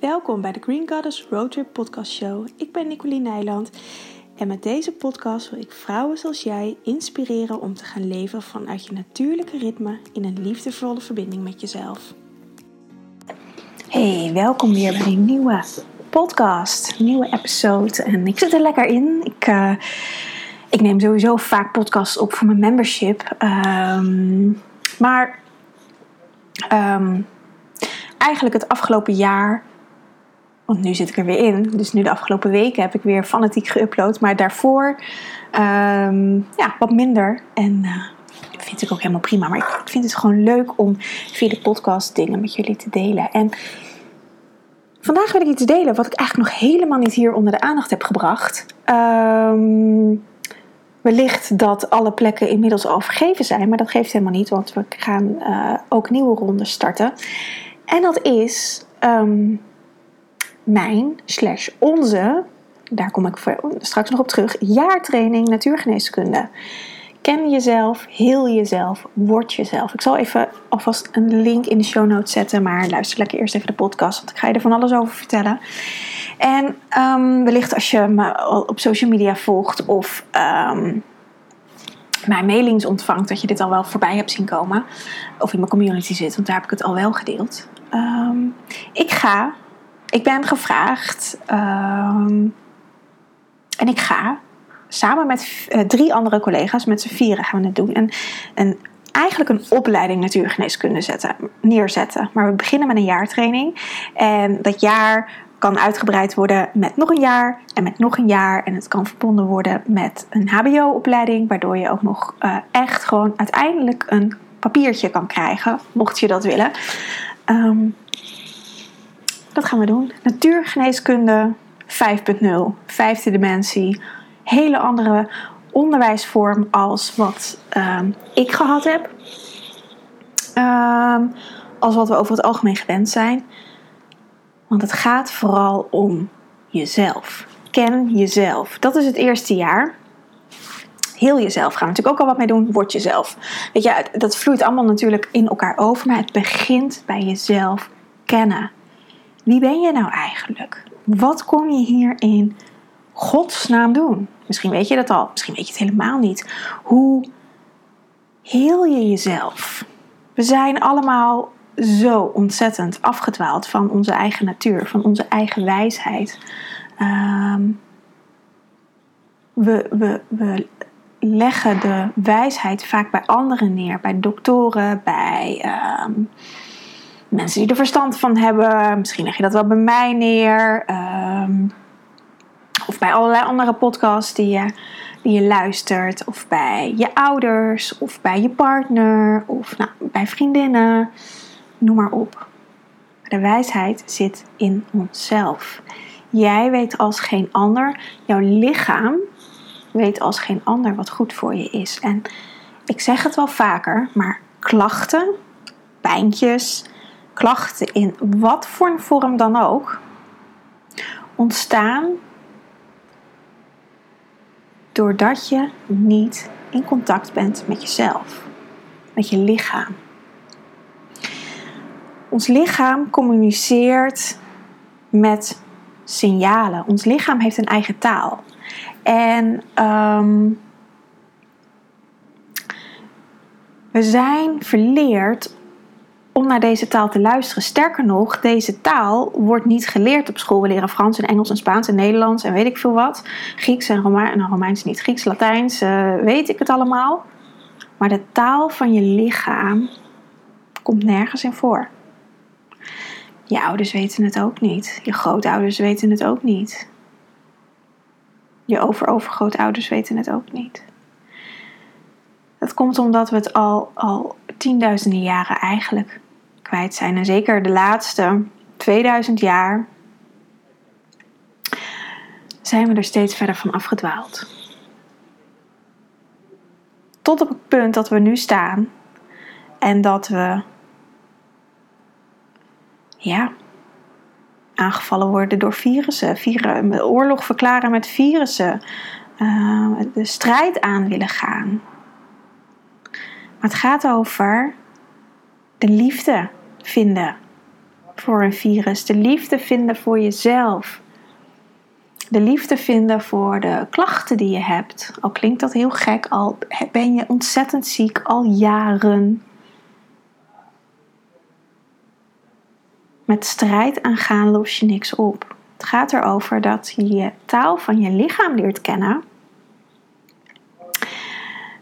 Welkom bij de Green Goddess Roadtrip Podcast Show. Ik ben Nicoline Nijland en met deze podcast wil ik vrouwen zoals jij inspireren om te gaan leven vanuit je natuurlijke ritme in een liefdevolle verbinding met jezelf. Hey, welkom weer bij een nieuwe podcast, nieuwe episode. En ik zit er lekker in. Ik, uh, ik neem sowieso vaak podcasts op voor mijn membership. Um, maar um, eigenlijk het afgelopen jaar want nu zit ik er weer in. Dus nu de afgelopen weken heb ik weer fanatiek geüpload. Maar daarvoor um, ja, wat minder. En uh, vind ik ook helemaal prima. Maar ik vind het gewoon leuk om via de podcast dingen met jullie te delen. En vandaag wil ik iets delen wat ik eigenlijk nog helemaal niet hier onder de aandacht heb gebracht. Um, wellicht dat alle plekken inmiddels al vergeven zijn. Maar dat geeft helemaal niet. Want we gaan uh, ook nieuwe rondes starten. En dat is... Um, mijn slash onze, daar kom ik straks nog op terug, jaartraining natuurgeneeskunde. Ken jezelf, heel jezelf, word jezelf. Ik zal even alvast een link in de show notes zetten, maar luister lekker eerst even de podcast, want ik ga je er van alles over vertellen. En um, wellicht als je me op social media volgt of um, mijn mailings ontvangt, dat je dit al wel voorbij hebt zien komen. Of in mijn community zit, want daar heb ik het al wel gedeeld. Um, ik ga ik ben gevraagd um, en ik ga samen met uh, drie andere collega's, met z'n vieren gaan we het doen. En, en eigenlijk een opleiding natuurgeneeskunde zetten, neerzetten. Maar we beginnen met een jaartraining. En dat jaar kan uitgebreid worden met nog een jaar en met nog een jaar. En het kan verbonden worden met een HBO-opleiding, waardoor je ook nog uh, echt gewoon uiteindelijk een papiertje kan krijgen, mocht je dat willen. Um, dat gaan we doen. Natuurgeneeskunde 5.0, vijfde dimensie. Hele andere onderwijsvorm als wat um, ik gehad heb. Um, als wat we over het algemeen gewend zijn. Want het gaat vooral om jezelf. Ken jezelf. Dat is het eerste jaar. Heel jezelf gaan we natuurlijk ook al wat mee doen. Word jezelf. Weet je, dat vloeit allemaal natuurlijk in elkaar over. Maar het begint bij jezelf kennen. Wie ben je nou eigenlijk? Wat kom je hier in godsnaam doen? Misschien weet je dat al, misschien weet je het helemaal niet. Hoe heel je jezelf? We zijn allemaal zo ontzettend afgedwaald van onze eigen natuur, van onze eigen wijsheid. Um, we, we, we leggen de wijsheid vaak bij anderen neer, bij doktoren, bij um, mensen die er verstand van hebben. Misschien leg je dat wel bij mij neer. Um, of bij allerlei andere podcasts die je, die je luistert. Of bij je ouders. Of bij je partner. Of nou, bij vriendinnen. Noem maar op. De wijsheid zit in onszelf. Jij weet als geen ander. Jouw lichaam weet als geen ander wat goed voor je is. En ik zeg het wel vaker, maar klachten, pijntjes, klachten in wat voor vorm dan ook ontstaan doordat je niet in contact bent met jezelf, met je lichaam. Ons lichaam communiceert met signalen. Ons lichaam heeft een eigen taal. En um, we zijn verleerd om naar deze taal te luisteren. Sterker nog, deze taal wordt niet geleerd op school. We leren Frans en Engels en Spaans en Nederlands en weet ik veel wat. Grieks en Romeins, nou, Romeins niet, Grieks, Latijns, uh, weet ik het allemaal. Maar de taal van je lichaam komt nergens in voor. Je ouders weten het ook niet. Je grootouders weten het ook niet. Je over-overgrootouders weten het ook niet. Dat komt omdat we het al, al tienduizenden jaren eigenlijk kwijt zijn. En zeker de laatste 2000 jaar zijn we er steeds verder van afgedwaald. Tot op het punt dat we nu staan en dat we ja, aangevallen worden door virussen, virussen oorlog verklaren met virussen, uh, de strijd aan willen gaan. Maar het gaat over de liefde vinden. voor een virus. De liefde vinden voor jezelf. De liefde vinden voor de klachten die je hebt. Al klinkt dat heel gek, al ben je ontzettend ziek al jaren. Met strijd aangaan los je niks op. Het gaat erover dat je je taal van je lichaam leert kennen.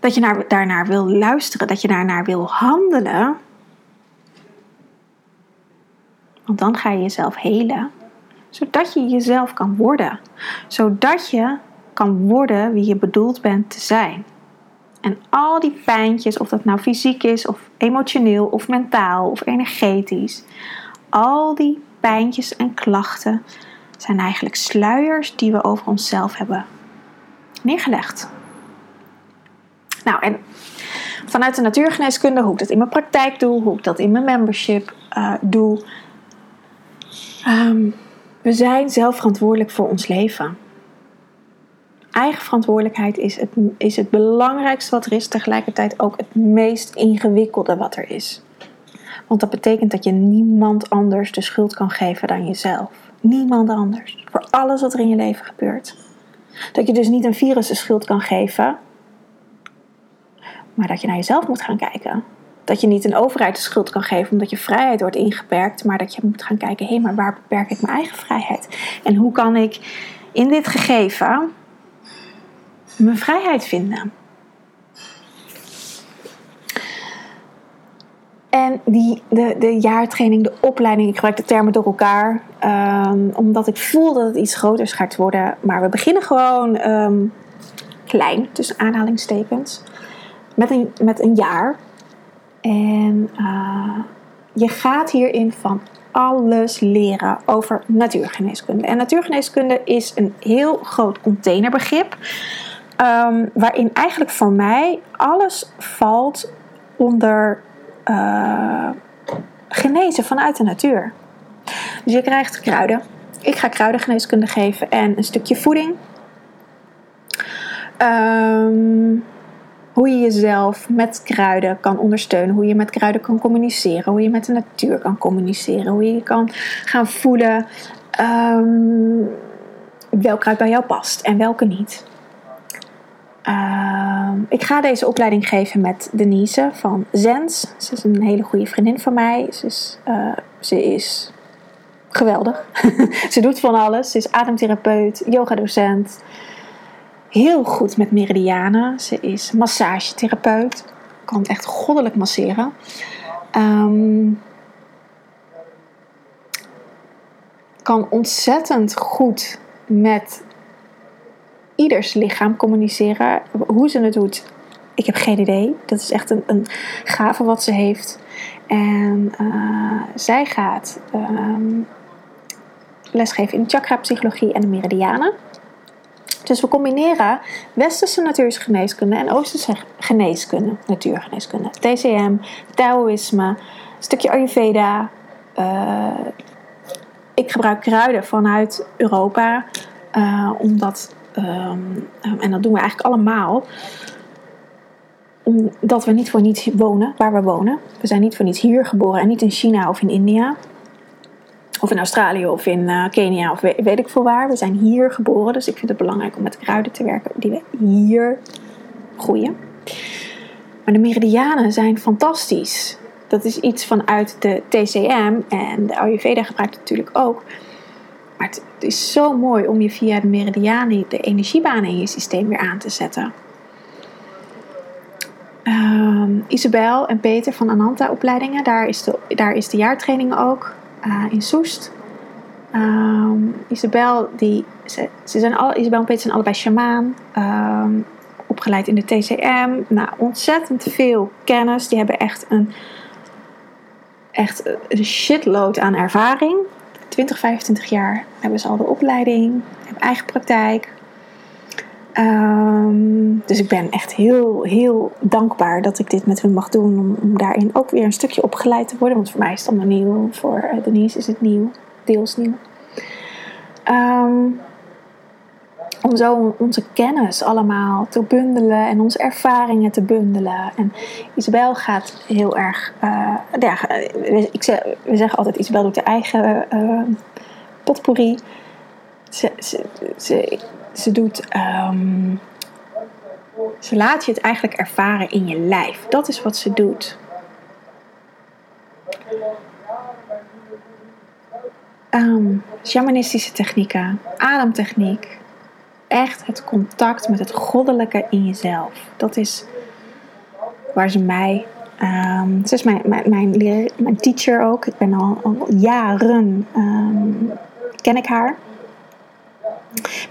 Dat je naar, daarnaar wil luisteren, dat je daarnaar wil handelen. Want dan ga je jezelf helen. Zodat je jezelf kan worden. Zodat je kan worden wie je bedoeld bent te zijn. En al die pijntjes, of dat nou fysiek is, of emotioneel, of mentaal, of energetisch. Al die pijntjes en klachten zijn eigenlijk sluiers die we over onszelf hebben neergelegd. Nou, en vanuit de natuurgeneeskunde, hoe ik dat in mijn praktijk doe, hoe ik dat in mijn membership uh, doe. Um, we zijn zelf verantwoordelijk voor ons leven. Eigen verantwoordelijkheid is het, is het belangrijkste wat er is, tegelijkertijd ook het meest ingewikkelde wat er is. Want dat betekent dat je niemand anders de schuld kan geven dan jezelf. Niemand anders. Voor alles wat er in je leven gebeurt. Dat je dus niet een virus de schuld kan geven, maar dat je naar jezelf moet gaan kijken. Dat je niet een overheid de schuld kan geven omdat je vrijheid wordt ingeperkt, maar dat je moet gaan kijken: hé, maar waar beperk ik mijn eigen vrijheid? En hoe kan ik in dit gegeven mijn vrijheid vinden? En die, de, de jaartraining, de opleiding, ik gebruik de termen door elkaar. Um, omdat ik voel dat het iets groters gaat worden. Maar we beginnen gewoon um, klein, tussen aanhalingstekens. Met een, met een jaar. En uh, je gaat hierin van alles leren over natuurgeneeskunde. En natuurgeneeskunde is een heel groot containerbegrip. Um, waarin eigenlijk voor mij alles valt onder uh, genezen vanuit de natuur. Dus je krijgt kruiden. Ik ga kruidengeneeskunde geven en een stukje voeding. Um, hoe je jezelf met kruiden kan ondersteunen, hoe je met kruiden kan communiceren, hoe je met de natuur kan communiceren, hoe je kan gaan voelen um, welk kruid bij jou past en welke niet. Uh, ik ga deze opleiding geven met Denise van Zens. Ze is een hele goede vriendin van mij. Ze is, uh, ze is geweldig. ze doet van alles. Ze is ademtherapeut, yogadocent. Heel goed met meridianen. Ze is massagetherapeut. Kan echt goddelijk masseren. Um, kan ontzettend goed met ieders lichaam communiceren. Hoe ze het doet, ik heb geen idee. Dat is echt een, een gave wat ze heeft. En uh, zij gaat um, lesgeven in chakra-psychologie en de meridianen. Dus we combineren westerse natuurlijke geneeskunde en oosterse geneeskunde, natuurgeneeskunde. TCM, Taoïsme, een stukje Ayurveda. Uh, ik gebruik kruiden vanuit Europa, uh, omdat Um, en dat doen we eigenlijk allemaal. Omdat we niet voor niets wonen waar we wonen. We zijn niet voor niets hier geboren en niet in China of in India. Of in Australië of in uh, Kenia of weet, ik veel waar. We zijn hier geboren. Dus ik vind het belangrijk om met kruiden te werken die we hier groeien. Maar de meridianen zijn fantastisch. Dat is iets vanuit de TCM en de Ayurveda gebruikt natuurlijk ook. Maar het, is zo mooi om je via de meridianen de energiebanen in je systeem weer aan te zetten. Um, Isabel en Peter van Ananta opleidingen, daar is de, daar is de jaartraining ook uh, in Soest. Um, Isabel, die, ze, ze zijn alle, Isabel en Peter zijn allebei shamaan, um, opgeleid in de TCM. Nou, ontzettend veel kennis. Die hebben echt een, echt shitload aan ervaring. 20, 25 jaar hebben ze al de opleiding, hebben eigen praktijk. Um, dus ik ben echt heel, heel dankbaar dat ik dit met hun mag doen. Om, daarin ook weer een stukje opgeleid te worden. Want voor mij is het allemaal nieuw. Voor Denise is het nieuw. Deels nieuw. Um, om zo onze kennis allemaal te bundelen en onze ervaringen te bundelen. En Isabel gaat heel erg. Uh, ja, ik zeg, we zeggen altijd: Isabel doet de eigen uh, potpourri. Ze, ze, ze, doet. Um, ze laat je het eigenlijk ervaren in je lijf. Dat is wat ze doet. Um, shamanistische technieken, ademtechniek, echt het contact met het goddelijke in jezelf. Dat is waar ze mij. Um, ze is mijn, mijn, mijn, mijn, teacher ook. Ik ben al, al jaren. Um, ken ik haar.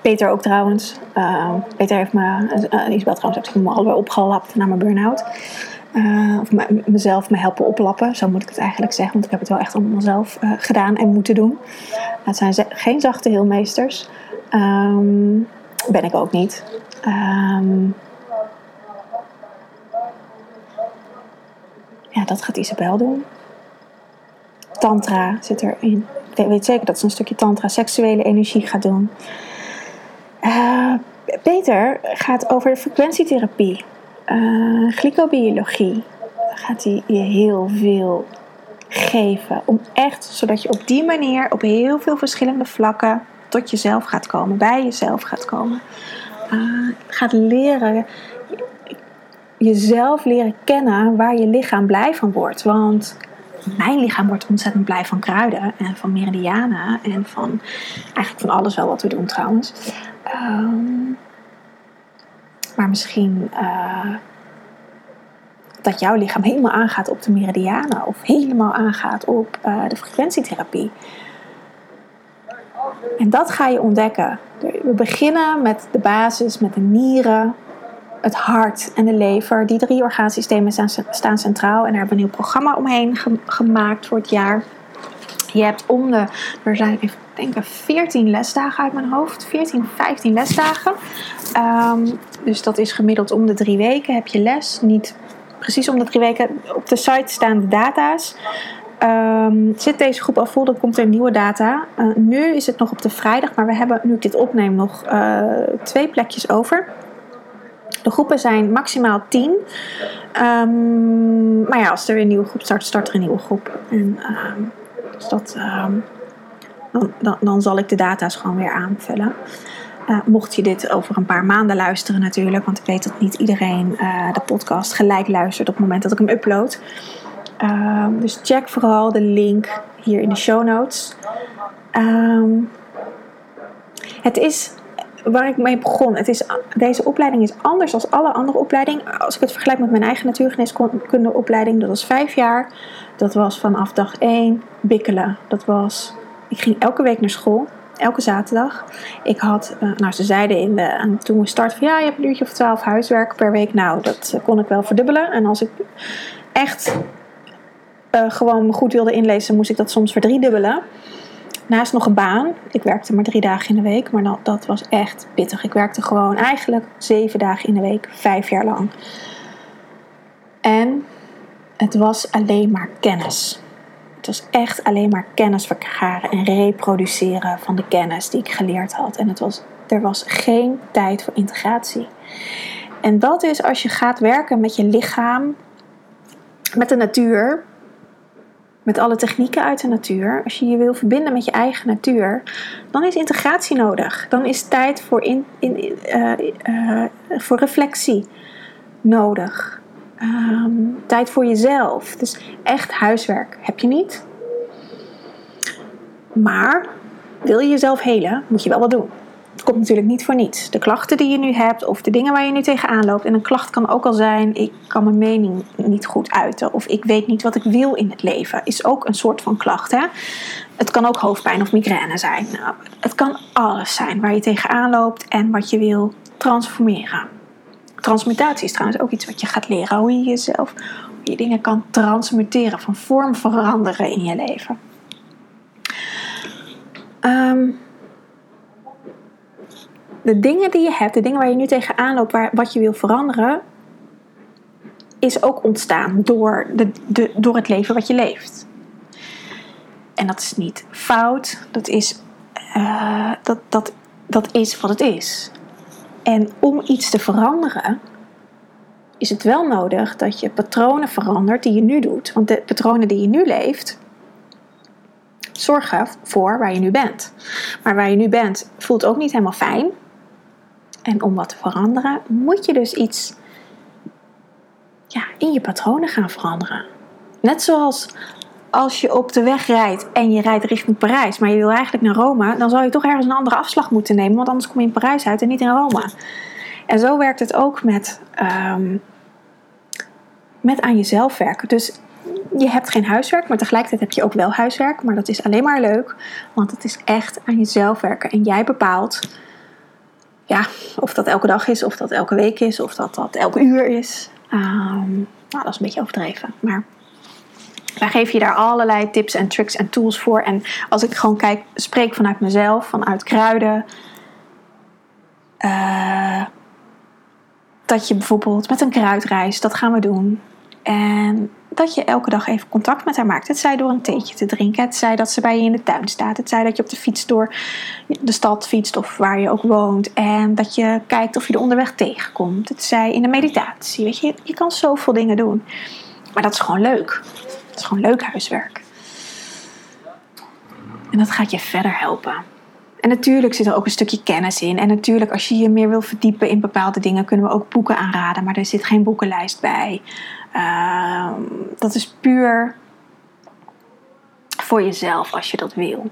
Peter ook trouwens. Uh, Peter heeft me. Uh, Isabel trouwens heeft me alweer opgelapt na mijn burn-out. Uh, of mezelf me helpen oplappen, zo moet ik het eigenlijk zeggen, want ik heb het wel echt allemaal zelf gedaan en moeten doen. Het zijn geen zachte heelmeesters. Um, ben ik ook niet. Um, ja, dat gaat Isabel doen. Tantra zit erin. Ik weet zeker dat ze een stukje tantra, seksuele energie gaat doen. Peter gaat over frequentietherapie, uh, glycobiologie. Gaat hij je heel veel geven. Om echt, zodat je op die manier op heel veel verschillende vlakken tot jezelf gaat komen, bij jezelf gaat komen. Uh, gaat leren, jezelf leren kennen waar je lichaam blij van wordt. Want mijn lichaam wordt ontzettend blij van kruiden en van meridianen en van eigenlijk van alles wel wat we doen trouwens. Um, maar misschien uh, dat jouw lichaam helemaal aangaat op de meridianen of helemaal aangaat op uh, de frequentietherapie. En dat ga je ontdekken. We beginnen met de basis, met de nieren, het hart en de lever. Die drie orgaansystemen staan, centraal. En daar hebben we een nieuw programma omheen gemaakt voor het jaar. Je hebt om de, er zijn even denken 14 lesdagen uit mijn hoofd. 14, 15 lesdagen. Um, dus dat is gemiddeld om de drie weken heb je les. Niet precies om de drie weken. Op de site staan de data's. Um, zit deze groep al vol, dan komt er nieuwe data. Uh, nu is het nog op de vrijdag, maar we hebben, nu ik dit opneem, nog uh, twee plekjes over. De groepen zijn maximaal 10. Um, maar ja, als er weer een nieuwe groep start, start er een nieuwe groep. En um, dus dat, dan, dan, zal ik de data's gewoon weer aanvullen. Uh, mocht je dit over een paar maanden luisteren natuurlijk, want ik weet dat niet iedereen uh, de podcast gelijk luistert op het moment dat ik hem upload. Um, dus check vooral de link hier in de show notes. Um, het is waar ik mee begon. Het is, deze opleiding is anders dan alle andere opleidingen. Als ik het vergelijk met mijn eigen natuurgeneeskundeopleiding, dat was vijf jaar. Dat was vanaf dag één bikkelen. Dat was, ik ging elke week naar school. Elke zaterdag. Ik had, uh, nou ze zeiden in de, toen we starten van ja, je hebt een uurtje of twaalf huiswerk per week. Nou, dat uh, kon ik wel verdubbelen. En als ik echt uh, gewoon goed wilde inlezen, moest ik dat soms verdriedubbelen. Naast nog een baan. Ik werkte maar drie dagen in de week, maar dat was echt pittig. Ik werkte gewoon eigenlijk zeven dagen in de week, vijf jaar lang. En het was alleen maar kennis. Het was echt alleen maar kennis vergaren en reproduceren van de kennis die ik geleerd had. En het was, er was geen tijd voor integratie. En dat is als je gaat werken met je lichaam, met de natuur, met alle technieken uit de natuur, als je je wil verbinden met je eigen natuur, dan is integratie nodig. Dan is tijd voor, in, uh, uh, voor reflectie nodig. Um, tijd voor jezelf. Dus echt huiswerk heb je niet. Maar wil je jezelf helen, moet je wel wat doen. Het komt natuurlijk niet voor niets. De klachten die je nu hebt of de dingen waar je nu tegenaan loopt. En een klacht kan ook al zijn: ik kan mijn mening niet goed uiten. Of ik weet niet wat ik wil in het leven. Is ook een soort van klacht. Hè? Het kan ook hoofdpijn of migraine zijn. Nou, het kan alles zijn waar je tegenaan loopt en wat je wil transformeren. Transmutatie is trouwens ook iets wat je gaat leren. Hoe je jezelf, je dingen kan transmuteren, van vorm veranderen in je leven. Um, de dingen die je hebt, de dingen waar je nu tegenaan loopt, waar, wat je wil veranderen, is ook ontstaan door, de, de, door het leven wat je leeft. En dat is niet fout, dat is, uh, dat, dat, dat is wat het is. En om iets te veranderen, is het wel nodig dat je patronen verandert die je nu doet. Want de patronen die je nu leeft, zorgen voor waar je nu bent. Maar waar je nu bent voelt ook niet helemaal fijn. En om wat te veranderen, moet je dus iets ja, in je patronen gaan veranderen. Net zoals als je op de weg rijdt en je rijdt richting Parijs, maar je wil eigenlijk naar Rome, dan zal je toch ergens een andere afslag moeten nemen, want anders kom je in Parijs uit en niet in Rome. En zo werkt het ook met, ehm, met aan jezelf werken. Dus je hebt geen huiswerk, maar tegelijkertijd heb je ook wel huiswerk. Maar dat is alleen maar leuk, want het is echt aan jezelf werken. En jij bepaalt ja, of dat elke dag is, of dat elke week is, of dat dat elke uur is. Um, nou, dat is een beetje overdreven. Maar wij geven je daar allerlei tips en tricks en tools voor. En als ik gewoon kijk, spreek vanuit mezelf, vanuit kruiden. Uh, dat je bijvoorbeeld met een kruidreis, dat gaan we doen. En dat je elke dag even contact met haar maakt. Het zij door een theetje te drinken. Het zij dat ze bij je in de tuin staat. Het zij dat je op de fiets door de stad fietst of waar je ook woont. En dat je kijkt of je er onderweg tegenkomt. Het zij in de meditatie. Weet je, je kan zoveel dingen doen. Maar dat is gewoon leuk. Gewoon leuk huiswerk. En dat gaat je verder helpen. En natuurlijk zit er ook een stukje kennis in. En natuurlijk, als je je meer wil verdiepen in bepaalde dingen, kunnen we ook boeken aanraden. Maar er zit geen boekenlijst bij. Uh, dat is puur voor jezelf als je dat wil.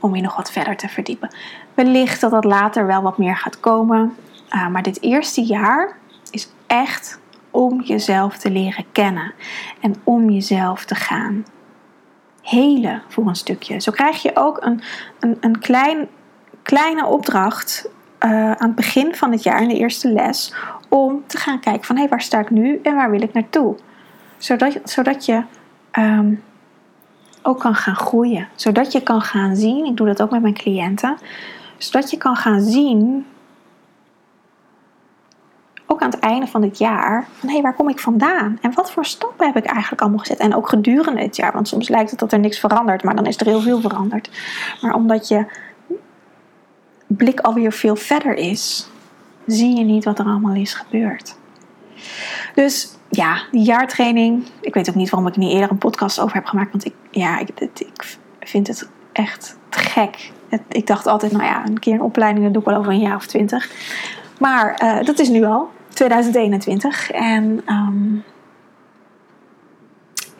Om je nog wat verder te verdiepen. Wellicht dat dat later wel wat meer gaat komen. Uh, maar dit eerste jaar is echt om jezelf te leren kennen. En om jezelf te gaan helen voor een stukje. Zo krijg je ook een, een, een klein, kleine opdracht uh, aan het begin van het jaar, in de eerste les, om te gaan kijken van hé, hey, waar sta ik nu en waar wil ik naartoe? Zodat, zodat je um, ook kan gaan groeien. Zodat je kan gaan zien, ik doe dat ook met mijn cliënten, zodat je kan gaan zien, ook aan het einde van dit jaar, van hé, hey, waar kom ik vandaan? En wat voor stappen heb ik eigenlijk allemaal gezet? En ook gedurende het jaar, want soms lijkt het dat er niks verandert, maar dan is er heel veel veranderd. Maar omdat je blik alweer veel verder is, zie je niet wat er allemaal is gebeurd. Dus ja, die jaartraining. Ik weet ook niet waarom ik niet eerder een podcast over heb gemaakt. Want ik, ja, ik, vind het echt gek. ik dacht altijd, nou ja, een keer een opleiding, dat doe ik wel over een jaar of twintig. Maar uh, dat is nu al, 2021. En um,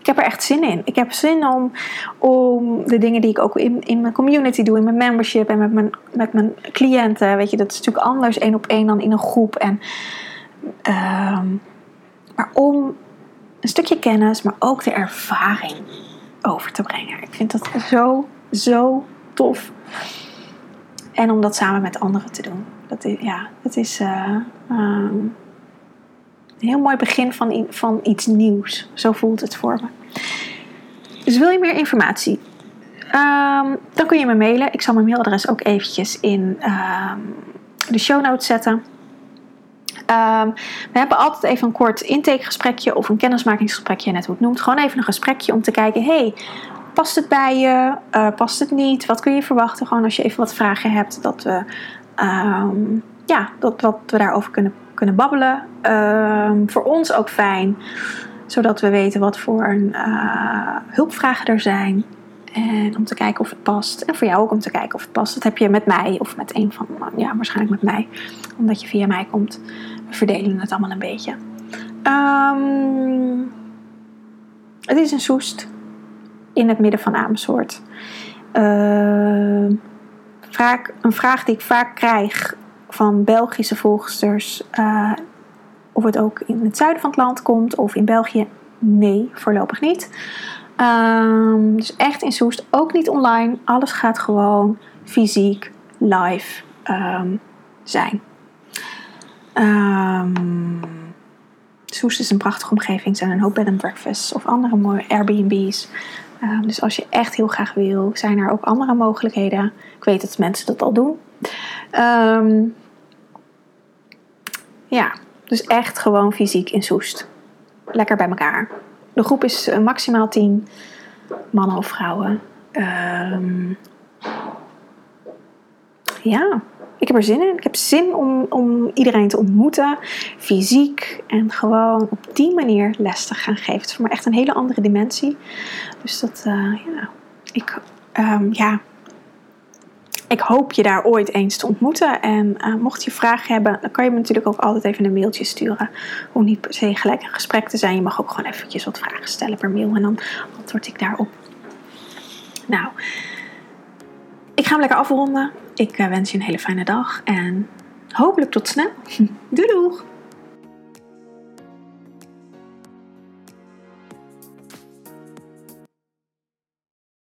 ik heb er echt zin in. Ik heb zin om, om de dingen die ik ook in, in mijn community doe, in mijn membership en met mijn, met mijn cliënten. Weet je, dat is natuurlijk anders één op één dan in een groep. En, um, maar om een stukje kennis, maar ook de ervaring over te brengen. Ik vind dat zo, zo tof. En om dat samen met anderen te doen. Dat is, ja, dat is uh, um, een heel mooi begin van, van iets nieuws. Zo voelt het voor me. Dus wil je meer informatie? Um, dan kun je me mailen. Ik zal mijn mailadres ook eventjes in um, de show notes zetten. Um, we hebben altijd even een kort intakegesprekje of een kennismakingsgesprekje, net hoe het noemt. Gewoon even een gesprekje om te kijken: hey, past het bij je? Uh, past het niet? Wat kun je verwachten? Gewoon als je even wat vragen hebt, dat we, ja, dat, dat we daarover kunnen kunnen babbelen. Ehm, voor ons ook fijn, zodat we weten wat voor uh, hulpvragen er zijn. En om te kijken of het past. En voor jou ook om te kijken of het past. Dat heb je met mij of met een van, ja, waarschijnlijk met mij. Omdat je via mij komt. We verdelen het allemaal een beetje. Um, het is een Soest in het midden van Amersfoort. Uh, vraag, een vraag die ik vaak krijg van Belgische volgsters uh, of het ook in het zuiden van het land komt of in België. Nee, voorlopig niet. Um, dus echt in Soest, ook niet online. Alles gaat gewoon fysiek, live um, zijn. Um, Soest is een prachtige omgeving. Er zijn een hoop bed and breakfasts of andere mooie Airbnb's. dus als je echt heel graag wil, zijn er ook andere mogelijkheden. Ik weet dat mensen dat al doen. Ja, dus echt gewoon fysiek in Soest. Lekker bij elkaar. De groep is uh, maximaal 10 mannen of vrouwen. Um, ja, ik heb er zin in. Ik heb zin om, om iedereen te ontmoeten, fysiek. En gewoon op die manier les te gaan geven. Het is voor mij echt een hele andere dimensie. Dus dat, uh, ja, ik, um, ja, ik hoop je daar ooit eens te ontmoeten. En uh, mocht je vragen hebben, dan kan je me natuurlijk ook altijd even een mailtje sturen. Om niet per se gelijk een gesprek te zijn. Je mag ook gewoon eventjes wat vragen stellen per mail. En dan antwoord ik daarop. Nou, ik ga hem lekker afronden. Ik uh, wens je een hele fijne dag. En hopelijk tot snel. Doei doeg!